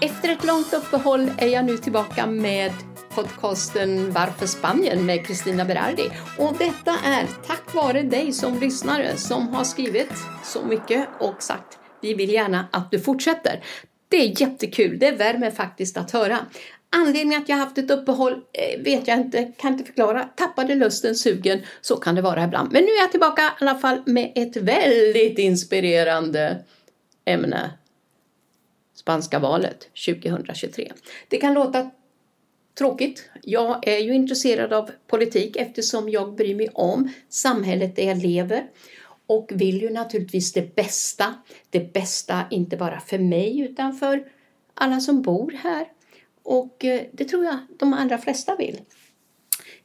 Efter ett långt uppehåll är jag nu tillbaka med podcasten Varför Spanien med Kristina Berardi. Och detta är tack vare dig som lyssnare som har skrivit så mycket och sagt vi vill gärna att du fortsätter. Det är jättekul, det värmer faktiskt att höra. Anledningen att jag haft ett uppehåll eh, vet jag inte, kan inte förklara. Tappade lusten, sugen, så kan det vara ibland. Men nu är jag tillbaka i alla fall med ett väldigt inspirerande ämne. Spanska valet 2023. Det kan låta tråkigt. Jag är ju intresserad av politik eftersom jag bryr mig om samhället där jag lever och vill ju naturligtvis det bästa. Det bästa inte bara för mig utan för alla som bor här. Och eh, det tror jag de allra flesta vill.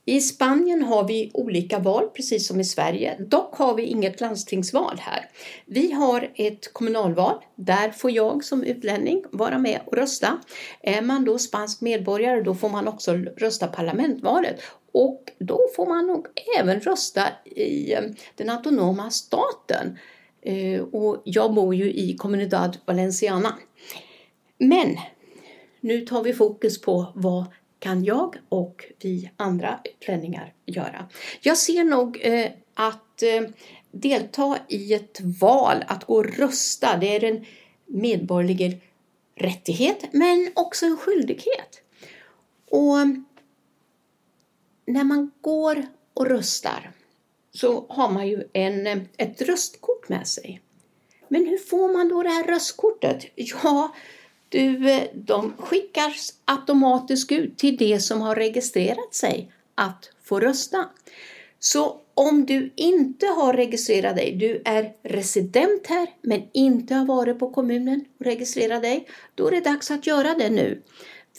I Spanien har vi olika val, precis som i Sverige. Dock har vi inget landstingsval här. Vi har ett kommunalval. Där får jag som utlänning vara med och rösta. Är man då spansk medborgare då får man också rösta parlamentvalet. Och då får man nog även rösta i eh, den autonoma staten. Eh, och jag bor ju i Comunidad Valenciana. Men nu tar vi fokus på vad kan jag och vi andra utlänningar göra. Jag ser nog eh, att eh, delta i ett val, att gå och rösta, det är en medborgerlig rättighet men också en skyldighet. Och när man går och röstar så har man ju en, eh, ett röstkort med sig. Men hur får man då det här röstkortet? Ja, du, eh, de skickas automatiskt ut till det som har registrerat sig att få rösta. Så om du inte har registrerat dig, du är resident här men inte har varit på kommunen och registrerat dig, då är det dags att göra det nu.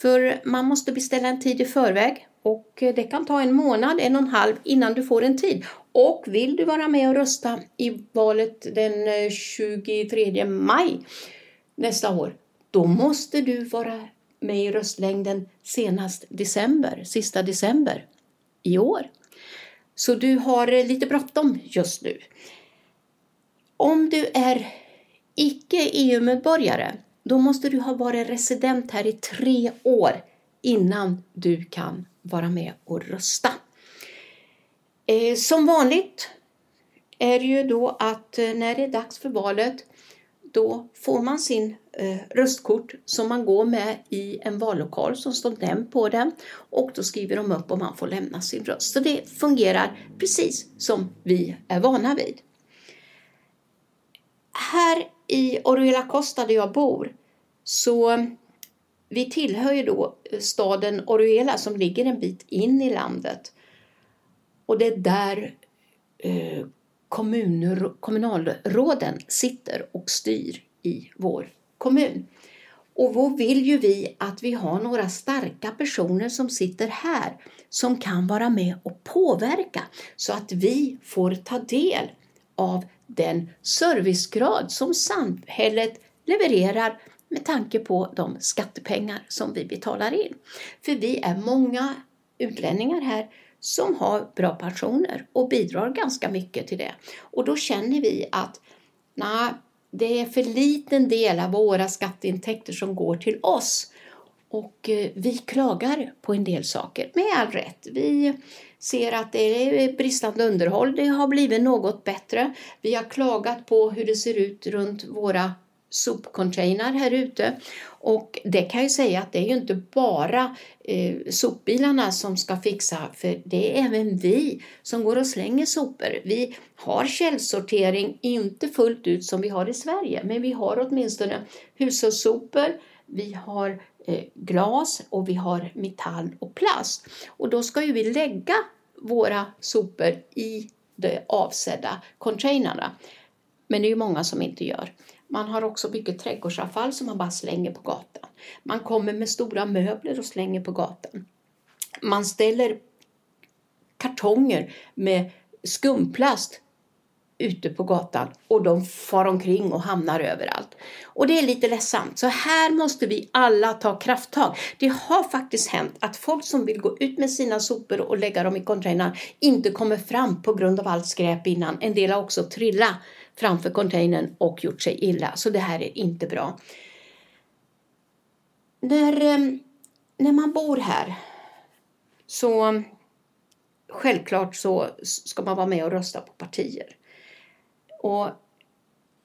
För man måste beställa en tid i förväg och eh, det kan ta en månad, en och en halv innan du får en tid. Och vill du vara med och rösta i valet den eh, 23 maj nästa år, då måste du vara med i röstlängden senast december, sista december i år. Så du har eh, lite bråttom just nu. Om du är icke EU-medborgare, då måste du ha varit resident här i tre år innan du kan vara med och rösta. Eh, som vanligt är det ju då att eh, när det är dags för valet då får man sin Eh, röstkort som man går med i en vallokal som står nämnd på den och då skriver de upp och man får lämna sin röst. Så det fungerar precis som vi är vana vid. Här i Oruela Costa där jag bor så vi tillhör ju då staden Oruela som ligger en bit in i landet. Och det är där eh, kommun, kommunalråden sitter och styr i vår kommun. Och då vill ju vi att vi har några starka personer som sitter här som kan vara med och påverka så att vi får ta del av den servicegrad som samhället levererar med tanke på de skattepengar som vi betalar in. För vi är många utlänningar här som har bra pensioner och bidrar ganska mycket till det. Och då känner vi att nej, det är för liten del av våra skatteintäkter som går till oss. Och eh, vi klagar på en del saker, med all rätt. Vi ser att det är bristande underhåll, det har blivit något bättre. Vi har klagat på hur det ser ut runt våra sopcontainer här ute. Och det kan jag säga att det är ju inte bara eh, sopbilarna som ska fixa, för det är även vi som går och slänger sopor. Vi har källsortering, inte fullt ut som vi har i Sverige, men vi har åtminstone hushållssopor, vi har eh, glas och vi har metall och plast. Och då ska ju vi lägga våra sopor i de avsedda containrarna. Men det är ju många som inte gör. Man har också mycket trädgårdsavfall som man bara slänger på gatan. Man kommer med stora möbler och slänger på gatan. Man ställer kartonger med skumplast ute på gatan och de far omkring och hamnar överallt. Och det är lite ledsamt. Så här måste vi alla ta krafttag. Det har faktiskt hänt att folk som vill gå ut med sina sopor och lägga dem i containern inte kommer fram på grund av allt skräp innan. En del har också trillat framför containern och gjort sig illa. Så det här är inte bra. när, eh, när man bor här så självklart så ska man vara med och rösta på partier. Och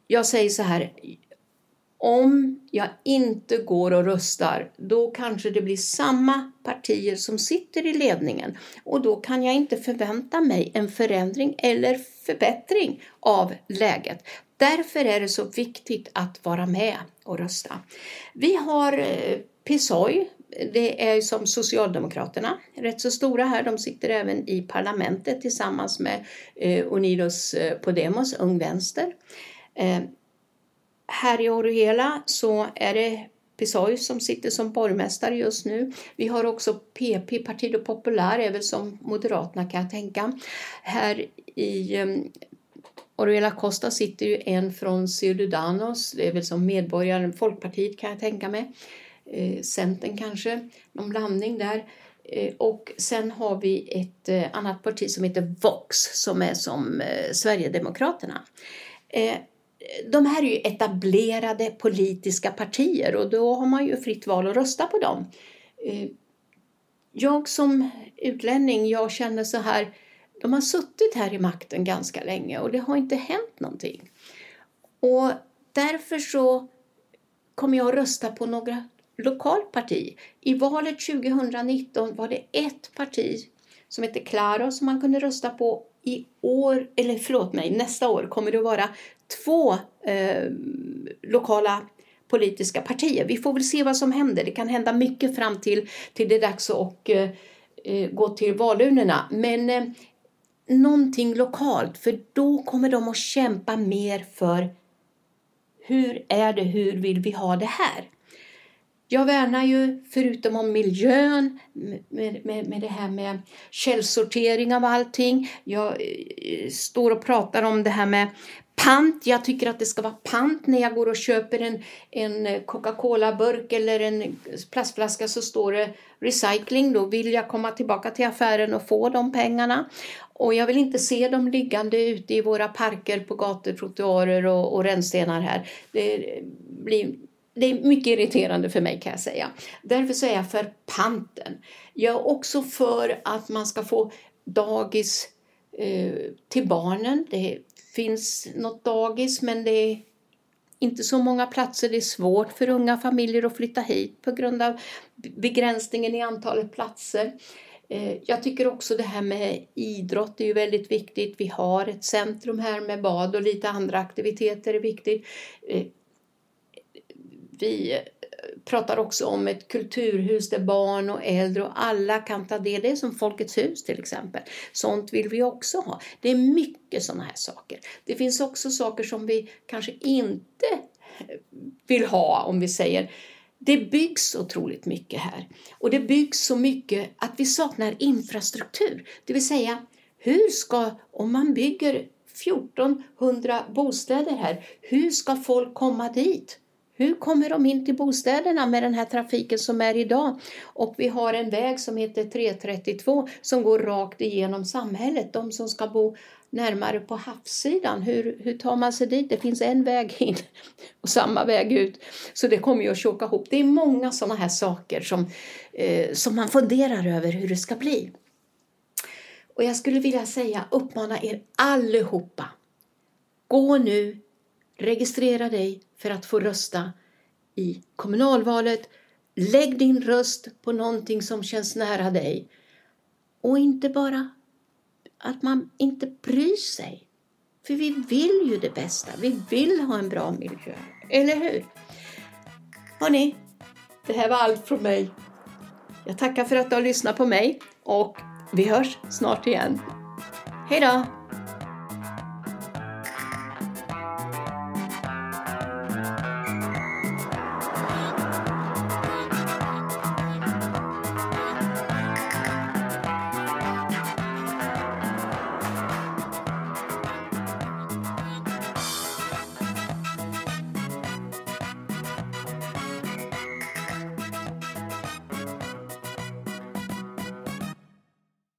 jag säger så här, om jag inte går och röstar, då kanske det blir samma partier som sitter i ledningen och då kan jag inte förvänta mig en förändring eller förbättring av läget. Därför är det så viktigt att vara med och rösta. Vi har eh, PSOI, det är som Socialdemokraterna, rätt så stora här. De sitter även i parlamentet tillsammans med eh, Unidos eh, Podemos, Ung Vänster. Eh, här i Oruhela så är det Pisoy som sitter som borgmästare just nu. Vi har också PP, Partido Popular, är väl som Moderaterna kan jag tänka. Här i eh, um, Oruela Costa sitter ju en från Ciudadanos, det är väl som medborgaren, Folkpartiet kan jag tänka mig. Eh, Centern kanske, någon blandning där. Eh, och sen har vi ett eh, annat parti som heter Vox som är som eh, Sverigedemokraterna. De här är ju etablerade politiska partier och då har man ju fritt val att rösta på dem. Jag som utlänning, jag känner så här, de har suttit här i makten ganska länge och det har inte hänt någonting. Och därför så kommer jag att rösta på några lokalt parti. I valet 2019 var det ett parti som hette Claro som man kunde rösta på. I år, eller förlåt mig, nästa år kommer det att vara två eh, lokala politiska partier. Vi får väl se vad som händer. Det kan hända mycket fram till, till det är dags att eh, eh, gå till valurnorna. Men eh, någonting lokalt, för då kommer de att kämpa mer för hur är det, hur vill vi ha det här? Jag värnar ju, förutom om miljön, med, med, med det här med källsortering av allting. Jag eh, står och pratar om det här med pant. Jag tycker att det ska vara pant när jag går och köper en, en Coca-Cola-burk eller en plastflaska så står det recycling. Då vill jag komma tillbaka till affären och få de pengarna. Och jag vill inte se dem liggande ute i våra parker på gator, trottoarer och, och rännstenar här. Det blir det är mycket irriterande för mig kan jag säga. Därför så är jag för panten. Jag är också för att man ska få dagis eh, till barnen. Det finns något dagis men det är inte så många platser. Det är svårt för unga familjer att flytta hit på grund av begränsningen i antalet platser. Eh, jag tycker också det här med idrott är ju väldigt viktigt. Vi har ett centrum här med bad och lite andra aktiviteter är viktigt. Eh, vi eh, pratar också om ett kulturhus där barn och äldre och alla kan ta del. Det är som Folkets hus till exempel. Sånt vill vi också ha. Det är mycket sådana här saker. Det finns också saker som vi kanske inte eh, vill ha om vi säger det byggs otroligt mycket här och det byggs så mycket att vi saknar infrastruktur. Det vill säga, hur ska, om man bygger 1400 bostäder här, hur ska folk komma dit? Hur kommer de in till bostäderna med den här trafiken som är idag? Och vi har en väg som heter 332 som går rakt igenom samhället. De som ska bo närmare på havssidan, hur, hur tar man sig dit? Det finns en väg in och samma väg ut. Så det kommer ju att tjocka ihop. Det är många sådana här saker som, eh, som man funderar över hur det ska bli. Och jag skulle vilja säga, uppmana er allihopa. Gå nu, registrera dig för att få rösta i kommunalvalet. Lägg din röst på någonting som känns nära dig. Och inte bara att man inte bryr sig. För vi vill ju det bästa. Vi vill ha en bra miljö. Eller hur? Hörni, det här var allt från mig. Jag tackar för att du har lyssnat på mig och vi hörs snart igen. Hej då!